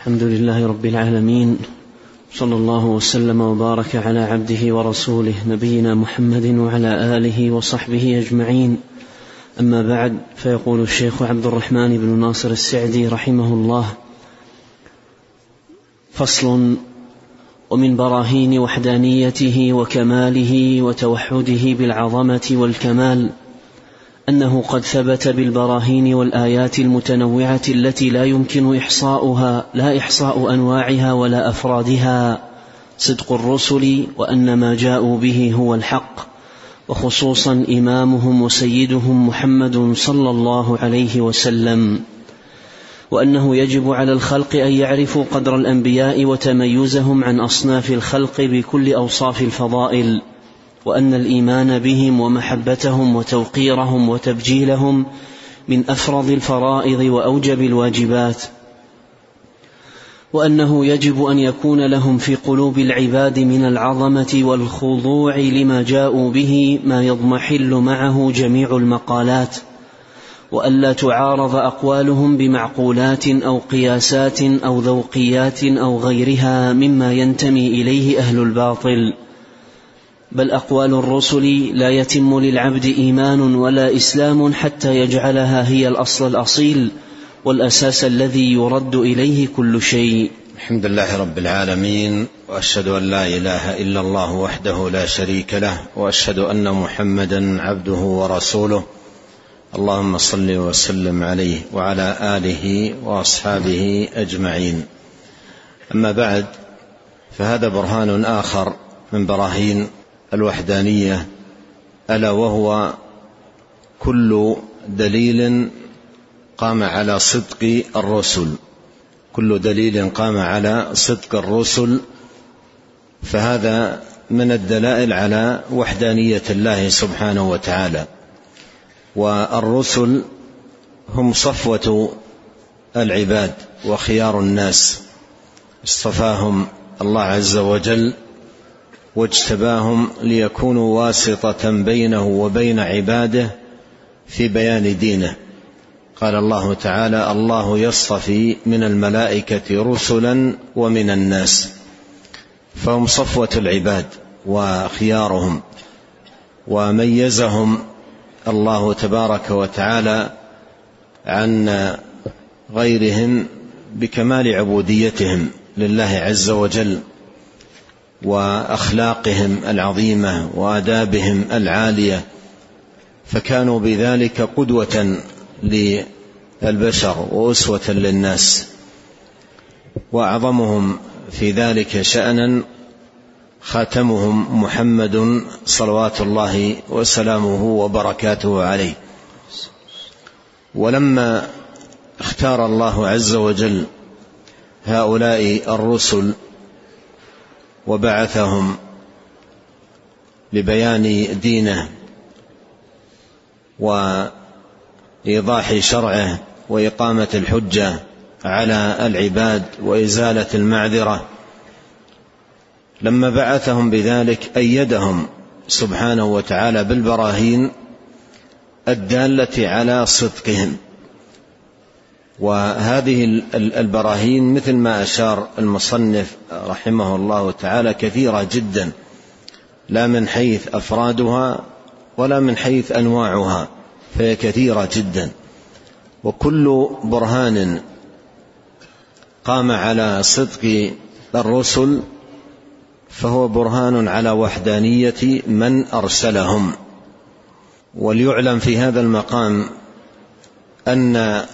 الحمد لله رب العالمين صلى الله وسلم وبارك على عبده ورسوله نبينا محمد وعلى آله وصحبه أجمعين. أما بعد فيقول الشيخ عبد الرحمن بن ناصر السعدي رحمه الله فصل ومن براهين وحدانيته وكماله وتوحده بالعظمة والكمال. أنه قد ثبت بالبراهين والآيات المتنوعة التي لا يمكن إحصاؤها لا إحصاء أنواعها ولا أفرادها. صدق الرسل وأن ما جاءوا به هو الحق. وخصوصا إمامهم وسيدهم محمد صلى الله عليه وسلم. وأنه يجب على الخلق أن يعرفوا قدر الأنبياء وتميزهم عن أصناف الخلق بكل أوصاف الفضائل. وأن الإيمان بهم ومحبتهم وتوقيرهم وتبجيلهم من أفرض الفرائض وأوجب الواجبات وأنه يجب أن يكون لهم في قلوب العباد من العظمة والخضوع لما جاءوا به ما يضمحل معه جميع المقالات والا تعارض أقوالهم بمعقولات أو قياسات أو ذوقيات أو غيرها مما ينتمي إليه أهل الباطل. بل أقوال الرسل لا يتم للعبد إيمان ولا إسلام حتى يجعلها هي الأصل الأصيل والأساس الذي يرد إليه كل شيء. الحمد لله رب العالمين وأشهد أن لا إله إلا الله وحده لا شريك له وأشهد أن محمدا عبده ورسوله. اللهم صل وسلم عليه وعلى آله وأصحابه أجمعين. أما بعد فهذا برهان آخر من براهين الوحدانية ألا وهو كل دليل قام على صدق الرسل. كل دليل قام على صدق الرسل. فهذا من الدلائل على وحدانية الله سبحانه وتعالى. والرسل هم صفوة العباد وخيار الناس. اصطفاهم الله عز وجل واجتباهم ليكونوا واسطة بينه وبين عباده في بيان دينه. قال الله تعالى الله يصطفي من الملائكة رسلا ومن الناس فهم صفوة العباد وخيارهم وميزهم الله تبارك وتعالى عن غيرهم بكمال عبوديتهم لله عز وجل. وأخلاقهم العظيمة وآدابهم العالية فكانوا بذلك قدوة للبشر وأسوة للناس. وأعظمهم في ذلك شأنا خاتمهم محمد صلوات الله وسلامه وبركاته عليه. ولما اختار الله عز وجل هؤلاء الرسل وبعثهم لبيان دينه وإيضاح شرعه وإقامة الحجة على العباد وإزالة المعذرة. لما بعثهم بذلك أيدهم سبحانه وتعالى بالبراهين الدالة على صدقهم. وهذه البراهين مثل ما أشار المصنف رحمه الله تعالى كثيرة جدا لا من حيث أفرادها ولا من حيث أنواعها فهي كثيرة جدا. وكل برهان قام على صدق الرسل فهو برهان على وحدانية من أرسلهم. وليعلم في هذا المقام أن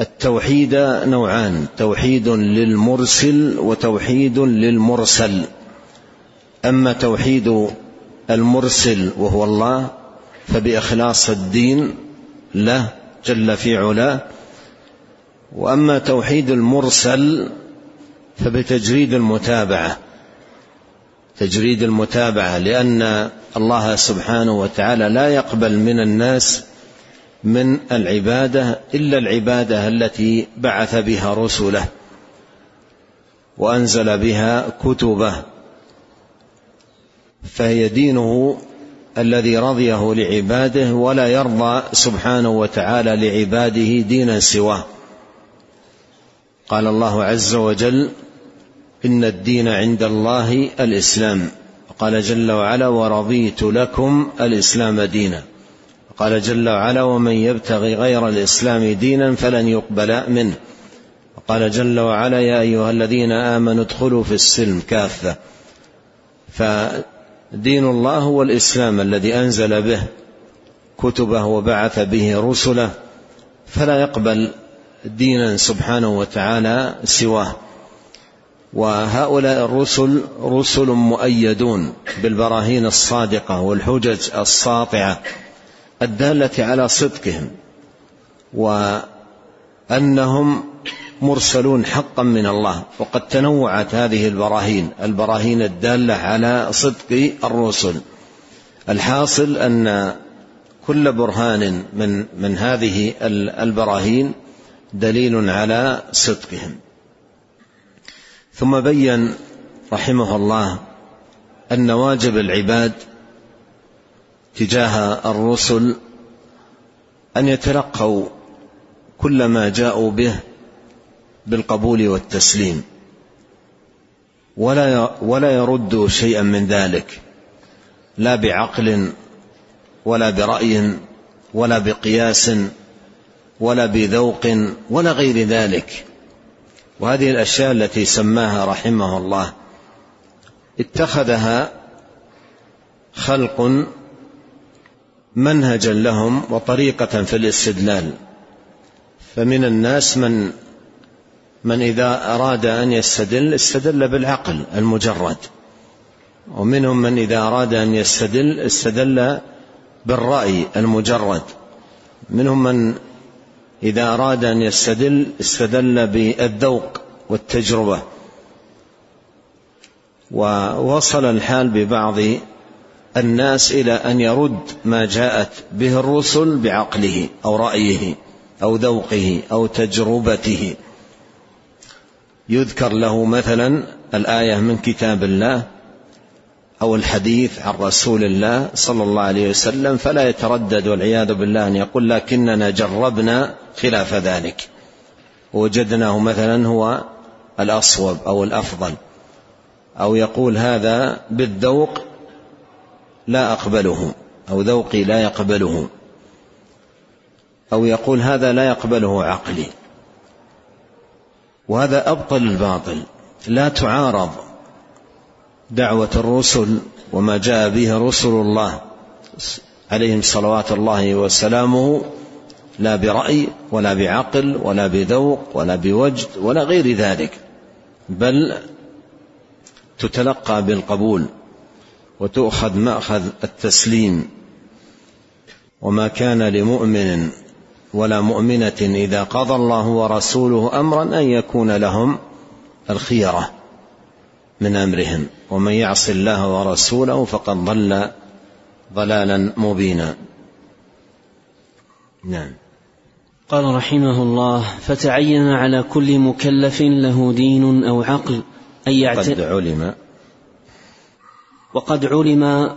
التوحيد نوعان توحيد للمرسل وتوحيد للمرسل. أما توحيد المرسل وهو الله فبإخلاص الدين له جل في علاه. وأما توحيد المرسل فبتجريد المتابعة. تجريد المتابعة لأن الله سبحانه وتعالى لا يقبل من الناس من العبادة إلا العبادة التي بعث بها رسله وأنزل بها كتبه. فهي دينه الذي رضيه لعباده ولا يرضى سبحانه وتعالى لعباده دينا سواه. قال الله عز وجل إن الدين عند الله الإسلام. قال جل وعلا ورضيت لكم الإسلام دينا. قال جل وعلا ومن يبتغي غير الإسلام دينا فلن يقبل منه. قال جل وعلا يا أيها الذين آمنوا ادخلوا في السلم كافة. فدين الله هو الإسلام الذي أنزل به كتبه وبعث به رسله فلا يقبل دينا سبحانه وتعالى سواه. وهؤلاء الرسل رسل مؤيدون بالبراهين الصادقة والحجج الساطعة. الدالة على صدقهم وأنهم مرسلون حقا من الله وقد تنوعت هذه البراهين البراهين الدالة على صدق الرسل. الحاصل أن كل برهان من من هذه البراهين دليل على صدقهم. ثم بين رحمه الله أن واجب العباد تجاه الرسل أن يتلقوا كل ما جاءوا به بالقبول والتسليم. ولا ولا يردوا شيئا من ذلك. لا بعقل ولا برأي ولا بقياس ولا بذوق ولا غير ذلك. وهذه الأشياء التي سماها رحمه الله اتخذها خلق منهجا لهم وطريقة في الاستدلال. فمن الناس من من إذا أراد أن يستدل استدل بالعقل المجرد. ومنهم من إذا أراد أن يستدل استدل بالرأي المجرد. منهم من إذا أراد أن يستدل استدل بالذوق والتجربة. ووصل الحال ببعض الناس إلى أن يرد ما جاءت به الرسل بعقله أو رأيه أو ذوقه أو تجربته. يذكر له مثلا الآية من كتاب الله أو الحديث عن رسول الله صلى الله عليه وسلم فلا يتردد والعياذ بالله أن يقول لكننا جربنا خلاف ذلك. وجدناه مثلا هو الأصوب أو الأفضل أو يقول هذا بالذوق لا أقبله أو ذوقي لا يقبله أو يقول هذا لا يقبله عقلي. وهذا أبطل الباطل لا تعارض دعوة الرسل وما جاء به رسل الله عليهم صلوات الله وسلامه لا برأي ولا بعقل ولا بذوق ولا بوجد ولا غير ذلك بل تتلقى بالقبول. وتؤخذ مأخذ التسليم. وما كان لمؤمن ولا مؤمنة إذا قضى الله ورسوله أمرا أن يكون لهم الخيرة من أمرهم. ومن يعص الله ورسوله فقد ضل ضلالا مبينا. نعم. قال رحمه الله فتعين على كل مكلف له دين أو عقل أن يعتد قد علم وقد علم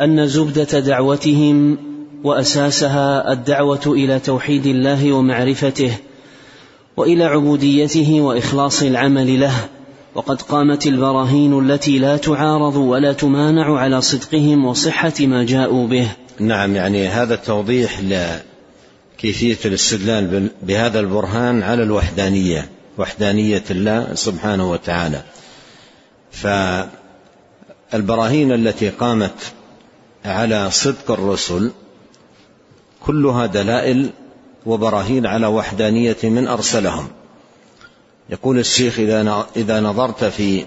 أن زبدة دعوتهم وأساسها الدعوة إلى توحيد الله ومعرفته وإلى عبوديته وإخلاص العمل له وقد قامت البراهين التي لا تعارض ولا تمانع على صدقهم وصحة ما جاءوا به. نعم يعني هذا توضيح لكيفية الاستدلال بهذا البرهان على الوحدانية، وحدانية الله سبحانه وتعالى. فالبراهين التي قامت على صدق الرسل كلها دلائل وبراهين على وحدانية من أرسلهم. يقول الشيخ إذا نظرت في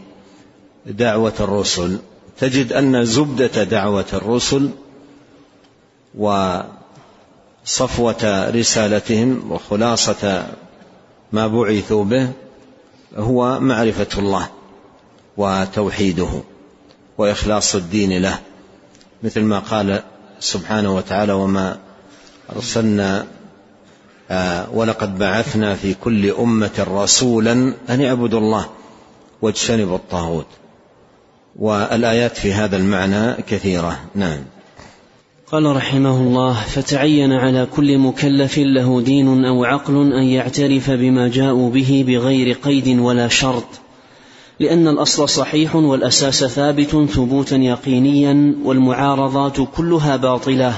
دعوة الرسل تجد أن زبدة دعوة الرسل وصفوة رسالتهم وخلاصة ما بعثوا به هو معرفة الله وتوحيده وإخلاص الدين له مثل ما قال سبحانه وتعالى وما أرسلنا آه، ولقد بعثنا في كل أمة رسولا أن اعبدوا الله واجتنبوا الطاغوت. والآيات في هذا المعنى كثيرة. نعم. قال رحمه الله فتعين على كل مكلف له دين أو عقل أن يعترف بما جاءوا به بغير قيد ولا شرط. لأن الأصل صحيح والأساس ثابت ثبوتا يقينيا والمعارضات كلها باطلة.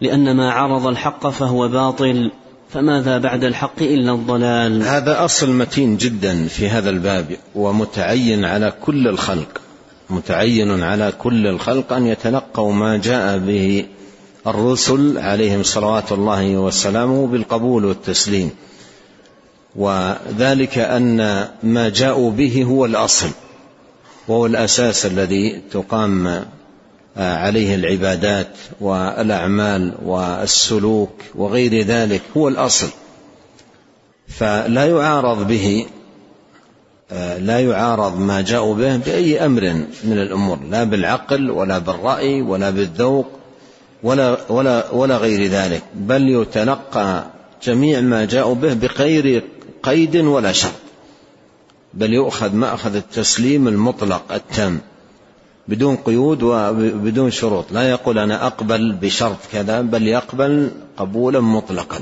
لأن ما عرض الحق فهو باطل. فماذا بعد الحق إلا الضلال؟ هذا أصل متين جدا في هذا الباب ومتعين على كل الخلق. متعين على كل الخلق أن يتلقوا ما جاء به الرسل عليهم صلوات الله وسلامه بالقبول والتسليم. وذلك أن ما جاءوا به هو الأصل وهو الأساس الذي تقام عليه العبادات والأعمال والسلوك وغير ذلك هو الأصل. فلا يعارض به لا يعارض ما جاءوا به بأي أمر من الأمور لا بالعقل ولا بالرأي ولا بالذوق ولا ولا ولا غير ذلك بل يتلقى جميع ما جاءوا به بغير قيد ولا شرط بل يؤخذ مأخذ التسليم المطلق التام بدون قيود وبدون شروط. لا يقول أنا أقبل بشرط كذا بل يقبل قبولا مطلقا.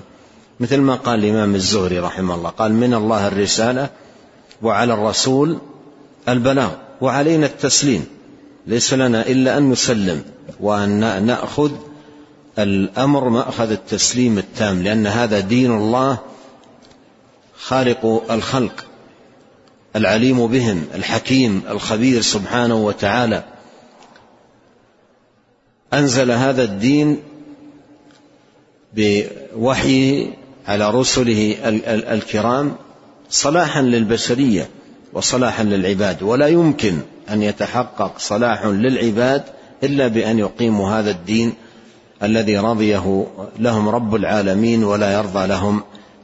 مثل ما قال الإمام الزهري رحمه الله قال من الله الرسالة وعلى الرسول البلاغ وعلينا التسليم ليس لنا إلا أن نسلم وأن نأخذ الأمر مأخذ التسليم التام لأن هذا دين الله خالق الخلق العليم بهم الحكيم الخبير سبحانه وتعالى. أنزل هذا الدين بوحيه على رسله الكرام صلاحا للبشرية وصلاحا للعباد. ولا يمكن أن يتحقق صلاح للعباد إلا بأن يقيموا هذا الدين الذي رضيه لهم رب العالمين ولا يرضى لهم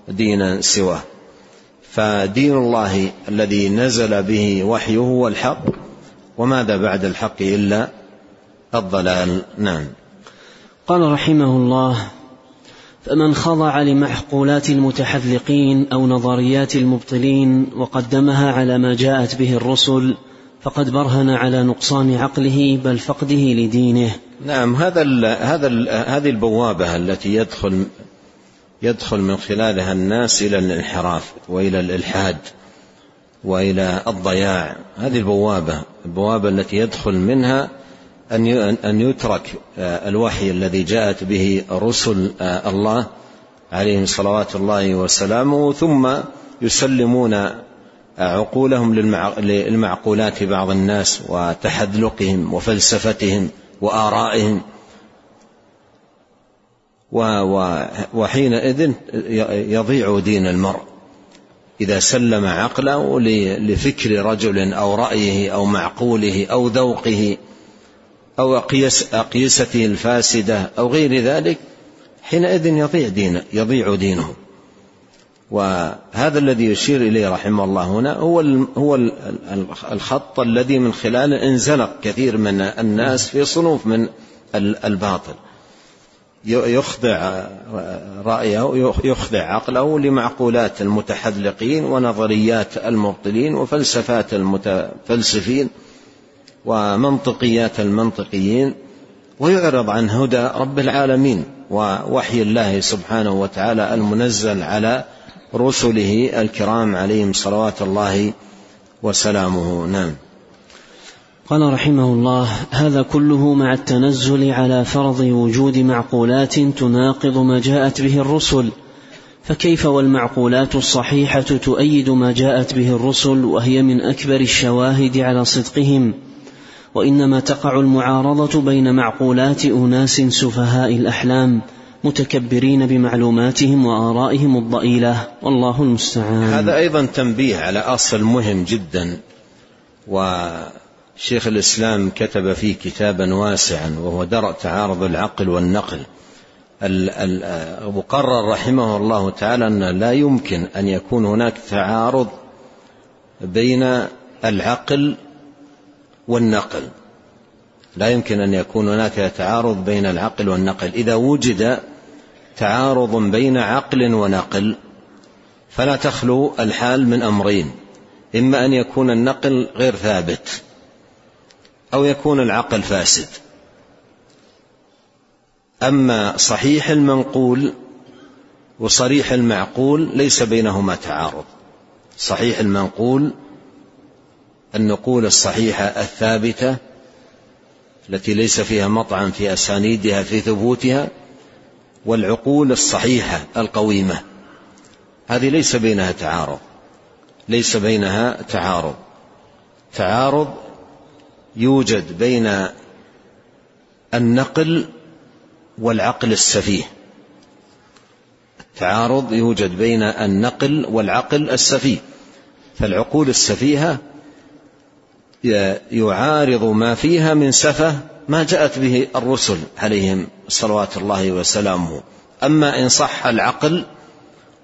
دينا سواه. فدين الله الذي نزل به وحيه هو الحق وماذا بعد الحق إلا الضلال؟ نعم. قال رحمه الله فمن خضع لمعقولات المتحذقين أو نظريات المبطلين وقدمها على ما جاءت به الرسل فقد برهن على نقصان عقله بل فقده لدينه. نعم هذا ال هذا ال هذه البوابة التي يدخل يدخل من خلالها الناس إلى الانحراف وإلى الإلحاد وإلى الضياع. هذه البوابة البوابة التي يدخل منها أن أن يترك آه، الوحي الذي جاءت به رسل آه، الله عليهم صلوات الله وسلامه ثم يسلمون آه، عقولهم للمعقولات بعض الناس وتحذلقهم وفلسفتهم وآرائهم. وحينئذ يضيع دين المرء. إذا سلم عقله لفكر رجل أو رأيه أو معقوله أو ذوقه أو أقيس أقيسته الفاسدة أو غير ذلك حينئذ يضيع دينه يضيع دينه. وهذا الذي يشير إليه رحمه الله هنا هو هو الخط الذي من خلاله انزلق كثير من الناس في صنوف من الباطل. يخضع رأيه يخضع عقله لمعقولات المتحذلقين ونظريات المبطلين وفلسفات المتفلسفين ومنطقيات المنطقيين ويعرض عن هدى رب العالمين ووحي الله سبحانه وتعالى المنزل على رسله الكرام عليهم صلوات الله وسلامه. نعم. قال رحمه الله هذا كله مع التنزل على فرض وجود معقولات تناقض ما جاءت به الرسل. فكيف والمعقولات الصحيحة تؤيد ما جاءت به الرسل وهي من أكبر الشواهد على صدقهم؟ وإنما تقع المعارضة بين معقولات أناس سفهاء الأحلام متكبرين بمعلوماتهم وآرائهم الضئيلة. والله المستعان. هذا أيضا تنبيه على أصل مهم جدا وشيخ الإسلام كتب فيه كتابا واسعا وهو درء تعارض العقل والنقل. وقرر رحمه الله تعالى أن لا يمكن أن يكون هناك تعارض بين العقل والنقل. لا يمكن أن يكون هناك تعارض بين العقل والنقل. إذا وجد تعارض بين عقل ونقل فلا تخلو الحال من أمرين. إما أن يكون النقل غير ثابت أو يكون العقل فاسد. أما صحيح المنقول وصريح المعقول ليس بينهما تعارض. صحيح المنقول النقول الصحيحة الثابتة التي ليس فيها مطعن في أسانيدها في ثبوتها والعقول الصحيحة القويمة. هذه ليس بينها تعارض. ليس بينها تعارض. تعارض يوجد بين النقل والعقل السفيه. التعارض يوجد بين النقل والعقل السفيه. فالعقول السفيهة يعارض ما فيها من سفه ما جاءت به الرسل عليهم صلوات الله وسلامه. أما إن صح العقل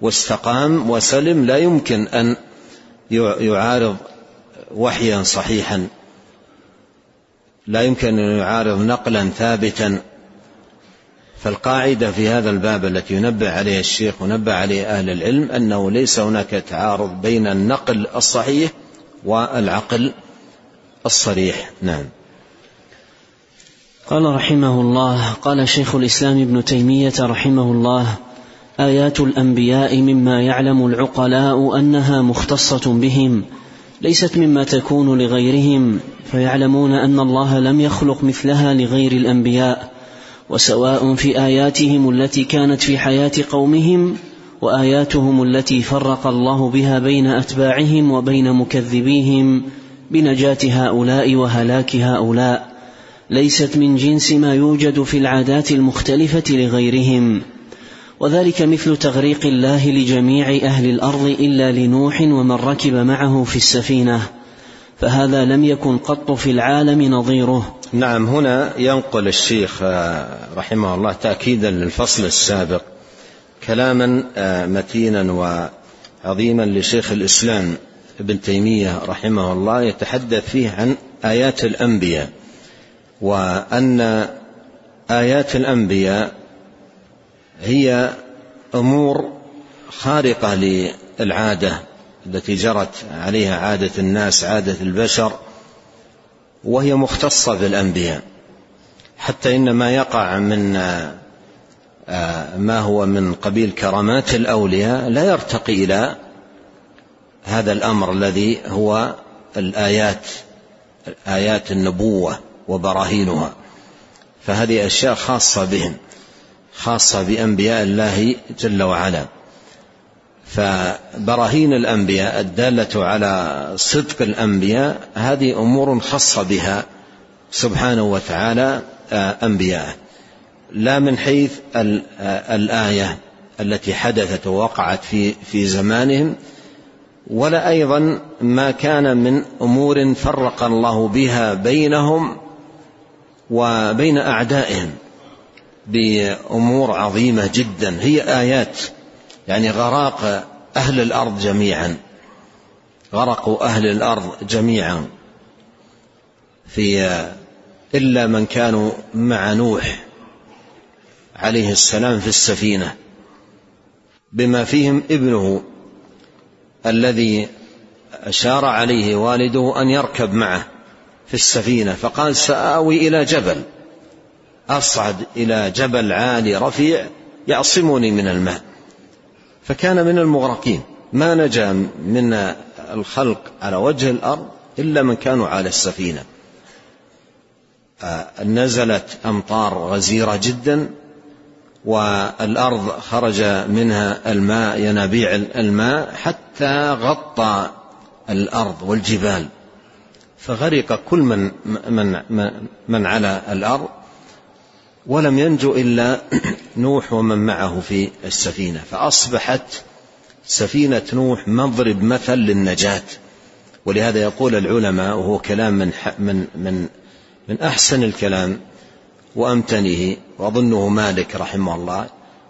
واستقام وسلم لا يمكن أن يعارض وحيا صحيحا. لا يمكن أن يعارض نقلا ثابتا فالقاعدة في هذا الباب التي ينبه عليه الشيخ ونبه عليه أهل العلم أنه ليس هناك تعارض بين النقل الصحيح والعقل الصريح. نعم. قال رحمه الله قال شيخ الإسلام ابن تيمية رحمه الله آيات الأنبياء مما يعلم العقلاء أنها مختصة بهم ليست مما تكون لغيرهم فيعلمون أن الله لم يخلق مثلها لغير الأنبياء وسواء في آياتهم التي كانت في حياة قومهم وآياتهم التي فرق الله بها بين أتباعهم وبين مكذبيهم بنجاة هؤلاء وهلاك هؤلاء. ليست من جنس ما يوجد في العادات المختلفة لغيرهم. وذلك مثل تغريق الله لجميع أهل الأرض إلا لنوح ومن ركب معه في السفينة فهذا لم يكن قط في العالم نظيره. نعم هنا ينقل الشيخ آه، رحمه الله تاكيدا للفصل السابق كلاما آه، متينا وعظيما لشيخ الإسلام ابن تيمية رحمه الله يتحدث فيه عن آيات الأنبياء وأن آيات الأنبياء هي أمور خارقة للعادة التي جرت عليها عادة الناس عادة البشر وهي مختصة بالانبياء حتى إن ما يقع من آه، ما هو من قبيل كرامات الأولياء لا يرتقي إلى هذا الأمر الذي هو الآيات آيات النبوة وبراهينها. فهذه أشياء خاصة بهم. خاصة بأنبياء الله جل وعلا. فبراهين الأنبياء الدالة على صدق الأنبياء هذه أمور خص بها سبحانه وتعالى آه، أنبياءه. لا من حيث آه، الآية التي حدثت ووقعت في في زمانهم ولا أيضا ما كان من أمور فرق الله بها بينهم وبين أعدائهم. بأمور عظيمة جدا. هي آيات يعني غراق أهل الأرض جميعا. غرقوا أهل الأرض جميعا. في إلا من كانوا مع نوح عليه السلام في السفينة. بما فيهم ابنه الذي أشار عليه والده أن يركب معه في السفينة فقال سآوي إلى جبل. أصعد إلى جبل عالي رفيع يعصمني من الماء. فكان من المغرقين. ما نجا من الخلق على وجه الأرض إلا من كانوا على السفينة. آه، نزلت أمطار غزيرة جدا والأرض خرج منها الماء ينابيع الماء حتى غطى الأرض والجبال. فغرق كل من من من على الأرض. ولم ينجو إلا نوح ومن معه في السفينة. فأصبحت سفينة نوح مضرب مثل للنجاة. ولهذا يقول العلماء وهو كلام من من من من أحسن الكلام وأمتنه وأظنه مالك رحمه الله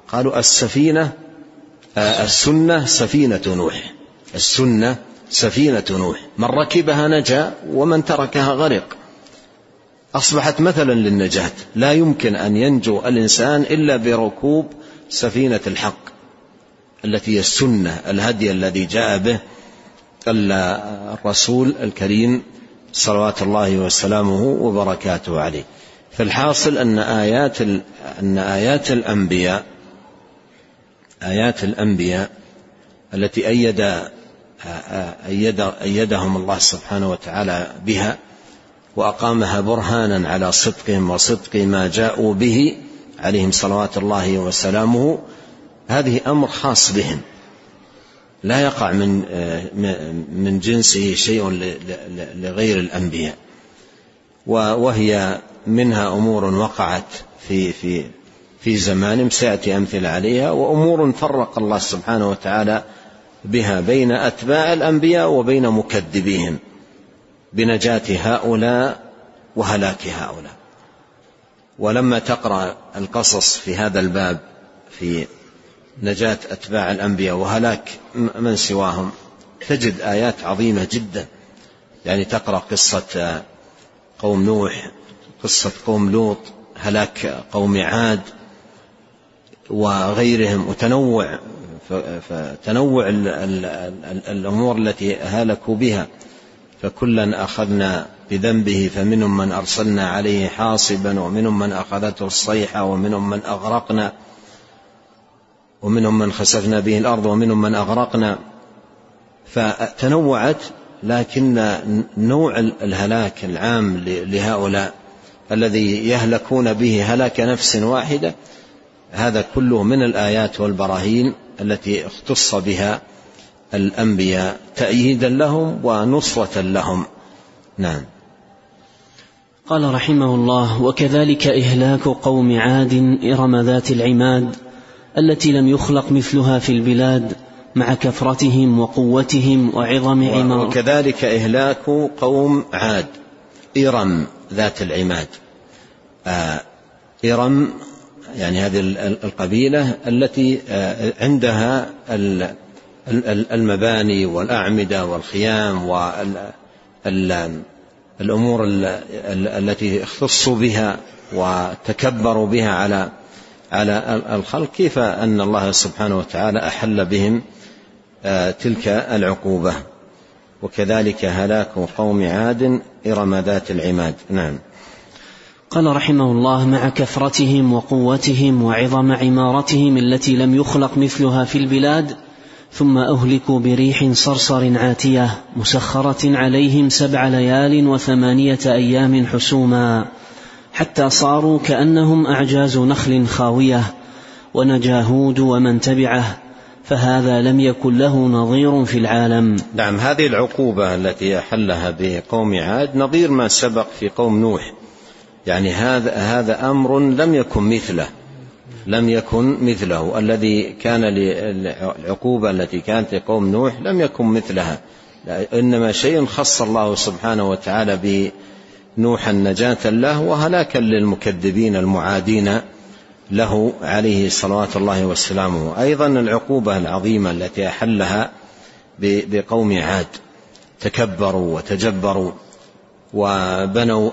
قالوا السفينة آه، السنة سفينة نوح. السنة سفينة نوح. من ركبها نجا ومن تركها غرق. أصبحت مثلا للنجاة. لا يمكن أن ينجو الإنسان إلا بركوب سفينة الحق التي هي السنة الهدي الذي جاء به الرسول الكريم صلوات الله وسلامه وبركاته عليه. فالحاصل أن آيات أن آيات الأنبياء آيات الأنبياء التي أيد أيد أيدهم الله سبحانه وتعالى بها وأقامها برهانا على صدقهم وصدق ما جاءوا به عليهم صلوات الله وسلامه. هذه أمر خاص بهم. لا يقع من من جنسه شيء لغير الأنبياء. وهي منها أمور وقعت في في في زمان سيأتي أمثلة عليها. وأمور فرق الله سبحانه وتعالى بها بين أتباع الأنبياء وبين مكذبيهم. بنجاة هؤلاء وهلاك هؤلاء. ولما تقرأ القصص في هذا الباب في نجاة أتباع الأنبياء وهلاك من سواهم تجد آيات عظيمة جدا. يعني تقرأ قصة قوم نوح قصة قوم لوط هلاك قوم عاد وغيرهم وتنوع فتنوع الأمور التي هلكوا بها. فكلا أخذنا بذنبه فمنهم من أرسلنا عليه حاصبا ومنهم من أخذته الصيحة ومنهم من أغرقنا ومنهم من خسفنا به الأرض ومنهم من أغرقنا. فتنوعت لكن نوع الهلاك العام لهؤلاء الذي يهلكون به هلاك نفس واحدة. هذا كله من الآيات والبراهين التي اختص بها الأنبياء تأييدا لهم ونصرة لهم. نعم. قال رحمه الله وكذلك إهلاك قوم عاد إرم ذات العماد التي لم يخلق مثلها في البلاد مع كثرتهم وقوتهم وعظم عمار. وكذلك إهلاك قوم عاد إرم ذات العماد. آه إرم يعني هذه القبيلة التي آه، عندها المباني والأعمدة والخيام والأمور التي اختصوا بها وتكبروا بها على على الخلق كيف أن الله سبحانه وتعالى أحل بهم آه، تلك العقوبة. وكذلك هلاك قوم عاد إرم ذات العماد. نعم. قال رحمه الله مع كثرتهم وقوتهم وعظم عمارتهم التي لم يخلق مثلها في البلاد ثم أهلكوا بريح صرصر عاتية مسخرة عليهم سبع ليال وثمانية أيام حسوما. حتى صاروا كأنهم أعجاز نخل خاوية ونجا هود ومن تبعه فهذا لم يكن له نظير في العالم. نعم هذه العقوبة التي أحلها بقوم عاد نظير ما سبق في قوم نوح. يعني هذا هذا أمر لم يكن مثله. لم يكن مثله. الذي كان العقوبه التي كانت لقوم نوح لم يكن مثلها. إنما شيء خص الله سبحانه وتعالى بنوحا نجاه له وهلاكا للمكذبين المعادين له عليه صلوات الله وسلامه. أيضا العقوبة العظيمة التي أحلها بقوم عاد. تكبروا وتجبروا وبنوا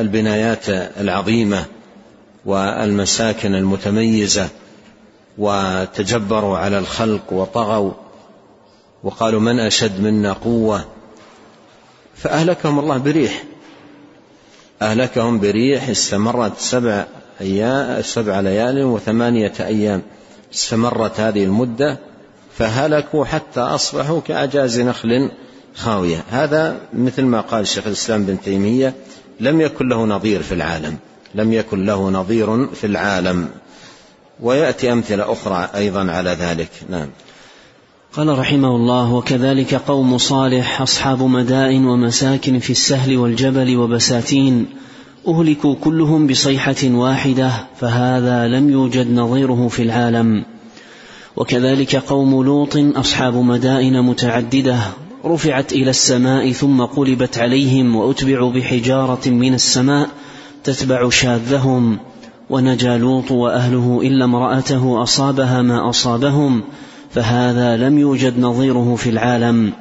البنايات العظيمة والمساكن المتميزة وتجبروا على الخلق وطغوا وقالوا من أشد منا قوة فأهلكهم الله بريح. أهلكهم بريح استمرت سبع أيام سبع ليال وثمانية أيام. استمرت هذه المدة فهلكوا حتى أصبحوا كأعجاز نخل خاوية. هذا مثل ما قال شيخ الإسلام بن تيمية لم يكن له نظير في العالم. لم يكن له نظير في العالم. ويأتي أمثلة أخرى أيضا على ذلك. نعم. قال رحمه الله وكذلك قوم صالح أصحاب مدائن ومساكن في السهل والجبل وبساتين أهلكوا كلهم بصيحة واحدة فهذا لم يوجد نظيره في العالم. وكذلك قوم لوط أصحاب مدائن متعددة رفعت إلى السماء ثم قلبت عليهم وأتبعوا بحجارة من السماء تتبع شاذهم ونجا لوط وأهله إلا امرأته أصابها ما أصابهم فهذا لم يوجد نظيره في العالم.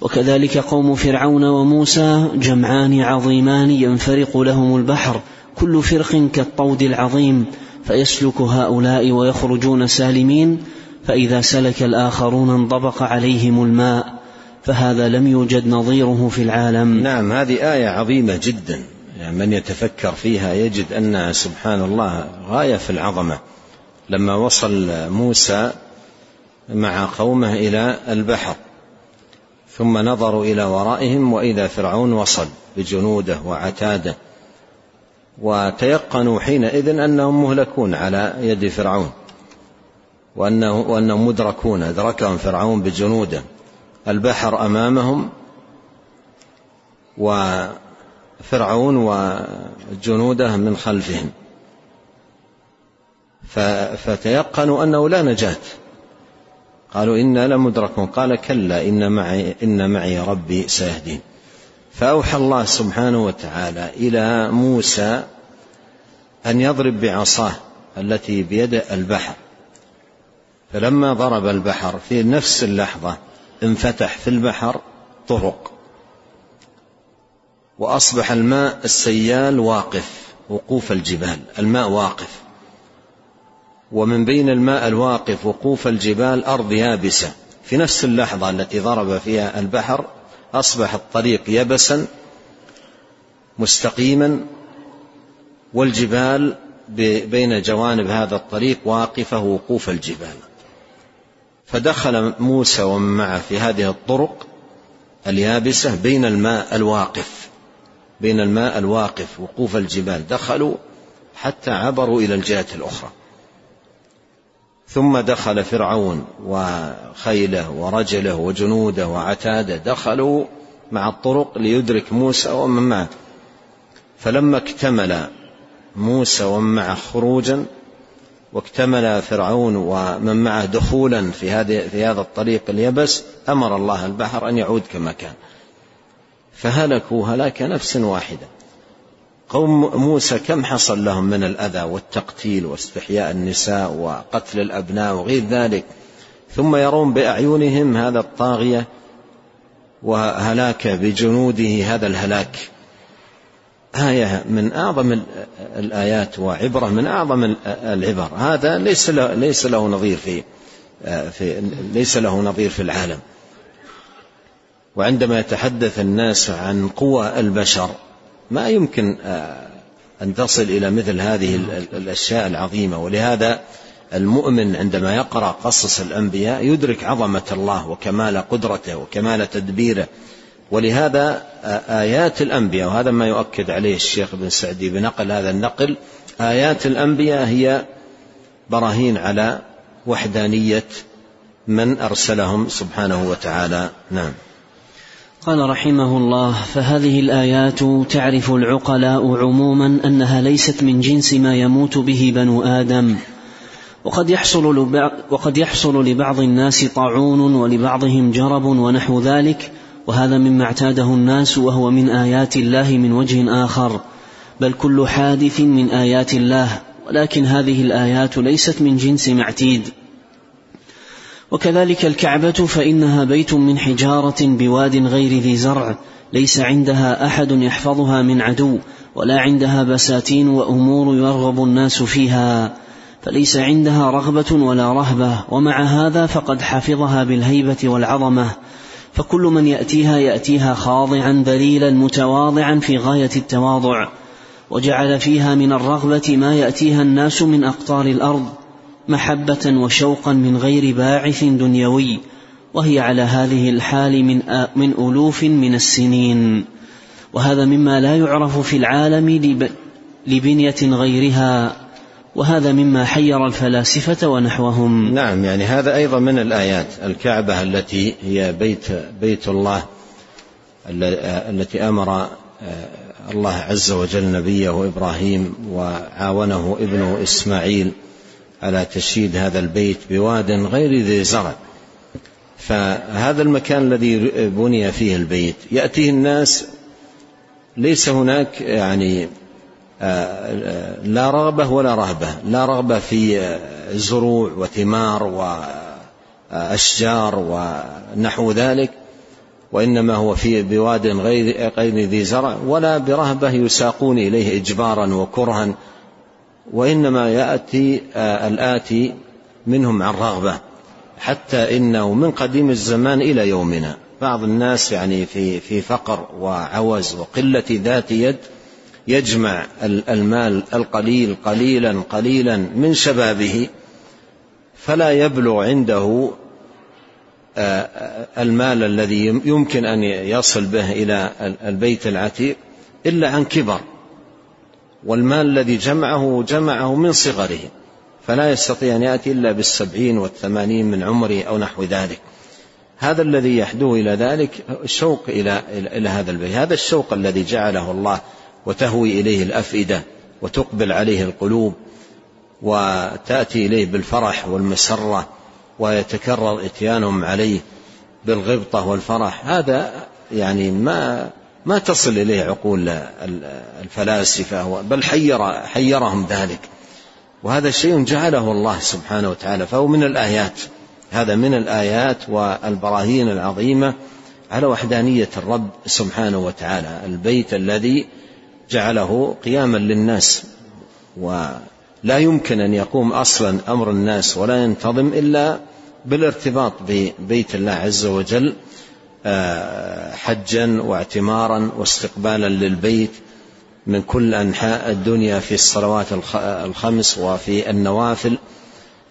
وكذلك قوم فرعون وموسى جمعان عظيمان ينفرق لهم البحر كل فرق كالطود العظيم فيسلك هؤلاء ويخرجون سالمين فإذا سلك الآخرون انطبق عليهم الماء فهذا لم يوجد نظيره في العالم. نعم هذه آية عظيمة جدا. يعني من يتفكر فيها يجد أنها سبحان الله غاية في العظمة. لما وصل موسى مع قومه إلى البحر ثم نظروا إلى ورائهم وإذا فرعون وصل بجنوده وعتاده وتيقنوا حينئذ أنهم مهلكون على يد فرعون وأنه وأنهم مدركون أدركهم فرعون بجنوده. البحر أمامهم وفرعون وجنوده من خلفهم. فتيقنوا أنه لا نجاة. قالوا إنا لمدركون. قال كلا إن معي, إن معي ربي سيهدين. فأوحى الله سبحانه وتعالى إلى موسى أن يضرب بعصاه التي بيد البحر. فلما ضرب البحر في نفس اللحظة انفتح في البحر طرق. وأصبح الماء السيال واقف وقوف الجبال الماء واقف. ومن بين الماء الواقف وقوف الجبال أرض يابسة. في نفس اللحظة التي ضرب فيها البحر أصبح الطريق يبسا مستقيما والجبال بين جوانب هذا الطريق واقفة وقوف الجبال. فدخل موسى ومن معه في هذه الطرق اليابسة بين الماء الواقف. بين الماء الواقف وقوف الجبال دخلوا حتى عبروا إلى الجهة الأخرى. ثم دخل فرعون وخيله ورجله وجنوده وعتادة دخلوا مع الطرق ليدرك موسى ومن معه. فلما اكتمل موسى ومن معه خروجا واكتمل فرعون ومن معه دخولا في هذه في هذا الطريق اليبس أمر الله البحر أن يعود كما كان. فهلكوا هلاك نفس واحدة. قوم موسى كم حصل لهم من الأذى والتقتيل واستحياء النساء وقتل الأبناء وغير ذلك ثم يرون بأعينهم هذا الطاغية وهلاك بجنوده هذا الهلاك. آية من أعظم الآيات وعبرة من أعظم العبر. هذا ليس له ليس له نظير في في ليس له نظير في العالم. وعندما يتحدث الناس عن قوى البشر ما يمكن آه، أن تصل إلى مثل هذه الأشياء العظيمة. ولهذا المؤمن عندما يقرأ قصص الأنبياء يدرك عظمة الله وكمال قدرته وكمال تدبيره. ولهذا آيات الأنبياء وهذا ما يؤكد عليه الشيخ ابن سعدي بنقل هذا النقل آيات الأنبياء هي براهين على وحدانية من أرسلهم سبحانه وتعالى. نعم. قال رحمه الله فهذه الآيات تعرف العقلاء عموما أنها ليست من جنس ما يموت به بنو آدم وقد يحصل لبعض وقد يحصل لبعض الناس طاعون ولبعضهم جرب ونحو ذلك وهذا مما اعتاده الناس وهو من آيات الله من وجه آخر بل كل حادث من آيات الله ولكن هذه الآيات ليست من جنس معتيد. وكذلك الكعبة فإنها بيت من حجارة بواد غير ذي زرع ليس عندها أحد يحفظها من عدو ولا عندها بساتين وأمور يرغب الناس فيها. فليس عندها رغبة ولا رهبة ومع هذا فقد حفظها بالهيبة والعظمة. فكل من يأتيها يأتيها خاضعا ذليلا متواضعا في غاية التواضع. وجعل فيها من الرغبة ما يأتيها الناس من أقطار الأرض. محبة وشوقا من غير باعث دنيوي وهي على هذه الحال من من ألوف من السنين. وهذا مما لا يعرف في العالم لبنية غيرها وهذا مما حير الفلاسفة ونحوهم. نعم يعني هذا أيضا من الآيات الكعبة التي هي بيت بيت الله التي أمر الله عز وجل نبيه إبراهيم وعاونه ابنه إسماعيل. على تشييد هذا البيت بواد غير ذي زرع. فهذا المكان الذي بني فيه البيت يأتيه الناس ليس هناك يعني آه، لا رغبة ولا رهبة. لا رغبة في زروع وثمار وأشجار ونحو ذلك وإنما هو في بواد غير غير ذي زرع ولا برهبة يساقون إليه إجبارا وكرها. وإنما يأتي آه، الآتي منهم عن رغبة حتى إنه من قديم الزمان إلى يومنا. بعض الناس يعني في في فقر وعوز وقلة ذات يد يجمع المال القليل قليلا قليلا من شبابه فلا يبلغ عنده المال الذي يمكن أن يصل به إلى البيت العتيق إلا عن كبر. والمال الذي جمعه جمعه من صغره فلا يستطيع أن يأتي إلا بالسبعين والثمانين من عمره أو نحو ذلك. هذا الذي يحدو إلى ذلك الشوق إلى إلى هذا البيت. هذا الشوق الذي جعله الله وتهوي إليه الأفئدة وتقبل عليه القلوب وتأتي إليه بالفرح والمسرة ويتكرر إتيانهم عليه بالغبطة والفرح. هذا يعني ما ما تصل إليه عقول الفلاسفة بل حير حيرهم ذلك. وهذا شيء جعله الله سبحانه وتعالى فهو من الآيات. هذا من الآيات والبراهين العظيمة على وحدانية الرب سبحانه وتعالى. البيت الذي جعله قياما للناس ولا يمكن أن يقوم أصلا أمر الناس ولا ينتظم إلا بالارتباط ببيت الله عز وجل. حجا واعتمارا واستقبالا للبيت من كل أنحاء الدنيا في الصلوات الخمس وفي النوافل.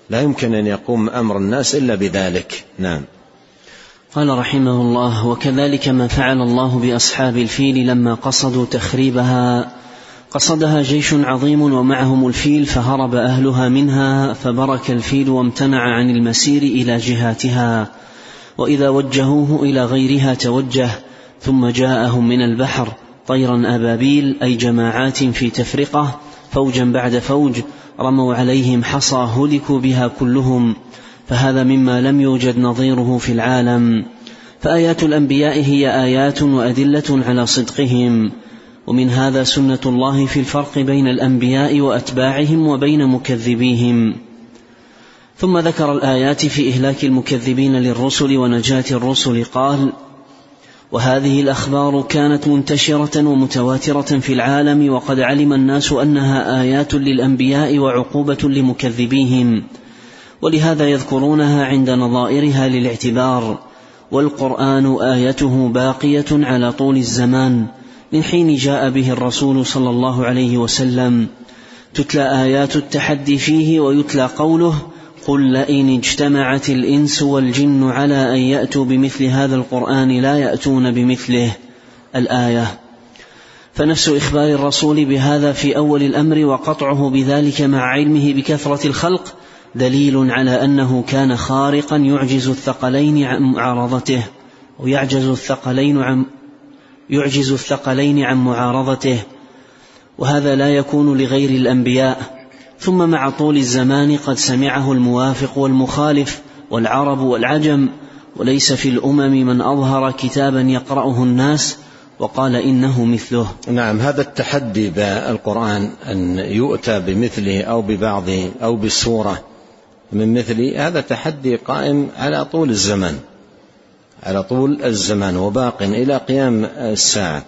لا يمكن أن يقوم أمر الناس إلا بذلك. نعم. قال رحمه الله وكذلك ما فعل الله بأصحاب الفيل لما قصدوا تخريبها. قصدها جيش عظيم ومعهم الفيل فهرب أهلها منها فبرك الفيل وامتنع عن المسير إلى جهاتها. وإذا وجهوه إلى غيرها توجه ثم جاءهم من البحر طيرا أبابيل أي جماعات في تفرقة فوجا بعد فوج رموا عليهم حصى هلكوا بها كلهم فهذا مما لم يوجد نظيره في العالم. فآيات الأنبياء هي آيات وأدلة على صدقهم. ومن هذا سنة الله في الفرق بين الأنبياء وأتباعهم وبين مكذبيهم. ثم ذكر الآيات في إهلاك المكذبين للرسل ونجاة الرسل قال وهذه الأخبار كانت منتشرة ومتواترة في العالم وقد علم الناس أنها آيات للأنبياء وعقوبة لمكذبيهم. ولهذا يذكرونها عند نظائرها للاعتبار. والقرآن آيته باقية على طول الزمان من حين جاء به الرسول صلى الله عليه وسلم. تتلى آيات التحدي فيه ويتلى قوله قل لئن اجتمعت الانس والجن على ان ياتوا بمثل هذا القران لا ياتون بمثله الايه فنفس أخبار الرسول بهذا في اول الامر وقطعه بذلك مع علمه بكثره الخلق دليل على انه كان خارقا يعجز الثقلين عن معارضته ويعجز الثقلين عن يعجز الثقلين عن معارضته وهذا لا يكون لغير الانبياء ثم مع طول الزمان قد سمعه الموافق والمخالف والعرب والعجم وليس في الأمم من أظهر كتابا يقرأه الناس وقال إنه مثله. نعم هذا التحدي بالقرآن أن يؤتى بمثله أو ببعضه أو بسوره من مثله هذا تحدي قائم على طول الزمان. على طول الزمان وباق إلى قيام الساعة.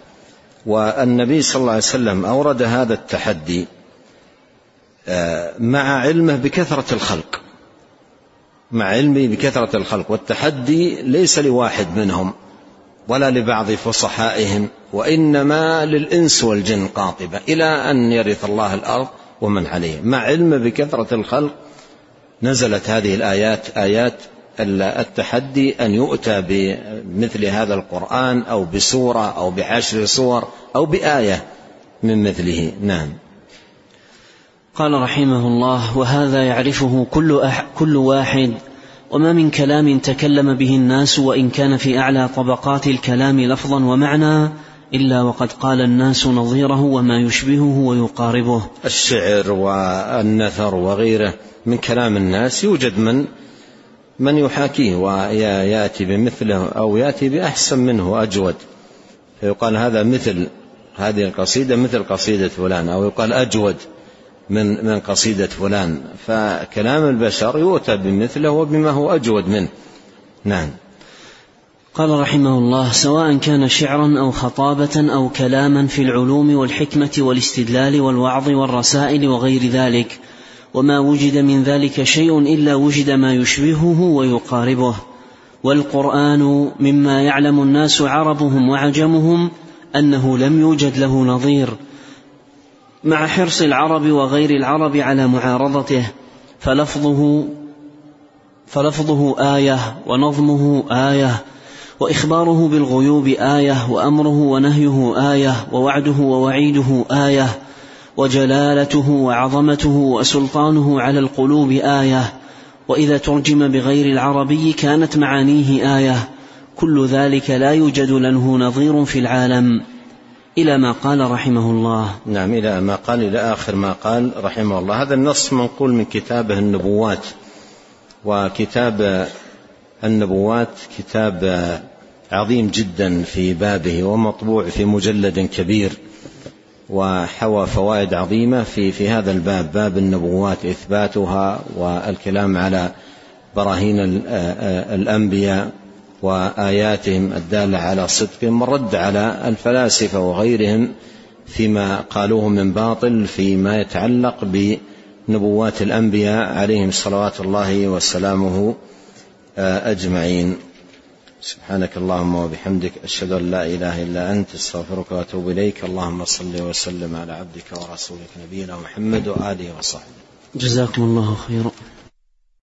والنبي صلى الله عليه وسلم أورد هذا التحدي مع علمه بكثرة الخلق. مع علمه بكثرة الخلق. والتحدي ليس لواحد منهم ولا لبعض فصحائهم وإنما للإنس والجن قاطبة إلى أن يرث الله الأرض ومن عليه. مع علمه بكثرة الخلق نزلت هذه الآيات آيات التحدي أن يؤتى بمثل هذا القرآن أو بسورة أو بعشر سور أو بآية من مثله. نعم. قال رحمه الله وهذا يعرفه كل أح كل واحد وما من كلام تكلم به الناس وإن كان في أعلى طبقات الكلام لفظا ومعنى إلا وقد قال الناس نظيره وما يشبهه ويقاربه. الشعر والنثر وغيره من كلام الناس يوجد من من يحاكيه ويأتي بمثله أو يأتي بأحسن منه اجود فيقال هذا مثل هذه القصيدة مثل قصيدة فلان أو يقال أجود من من قصيدة فلان فكلام البشر يؤتى بمثله وبما هو أجود منه. نعم. قال رحمه الله سواء كان شعرا أو خطابة أو كلاما في العلوم والحكمة والاستدلال والوعظ والرسائل وغير ذلك وما وجد من ذلك شيء إلا وجد ما يشبهه ويقاربه. والقرآن مما يعلم الناس عربهم وعجمهم أنه لم يوجد له نظير مع حرص العرب وغير العرب على معارضته فلفظه فلفظه آية ونظمه آية وإخباره بالغيوب آية وأمره ونهيه آية ووعده ووعيده آية وجلالته وعظمته وسلطانه على القلوب آية وإذا ترجم بغير العربي كانت معانيه آية كل ذلك لا يوجد له نظير في العالم. إلى ما قال رحمه الله. نعم إلى ما قال إلى آخر ما قال رحمه الله. هذا النص منقول من كتابه النبوات وكتاب النبوات كتاب عظيم جدا في بابه ومطبوع في مجلد كبير وحوى فوائد عظيمة في في هذا الباب باب النبوات إثباتها والكلام على براهين الأنبياء. وآياتهم الدالة على صدقهم والرد على الفلاسفة وغيرهم فيما قالوه من باطل فيما يتعلق بنبوات الأنبياء عليهم صلوات الله وسلامه أجمعين. سبحانك اللهم وبحمدك أشهد أن لا إله إلا أنت أستغفرك وأتوب إليك. اللهم صل وسلم على عبدك ورسولك نبينا محمد وآله وصحبه. جزاكم الله خيرا.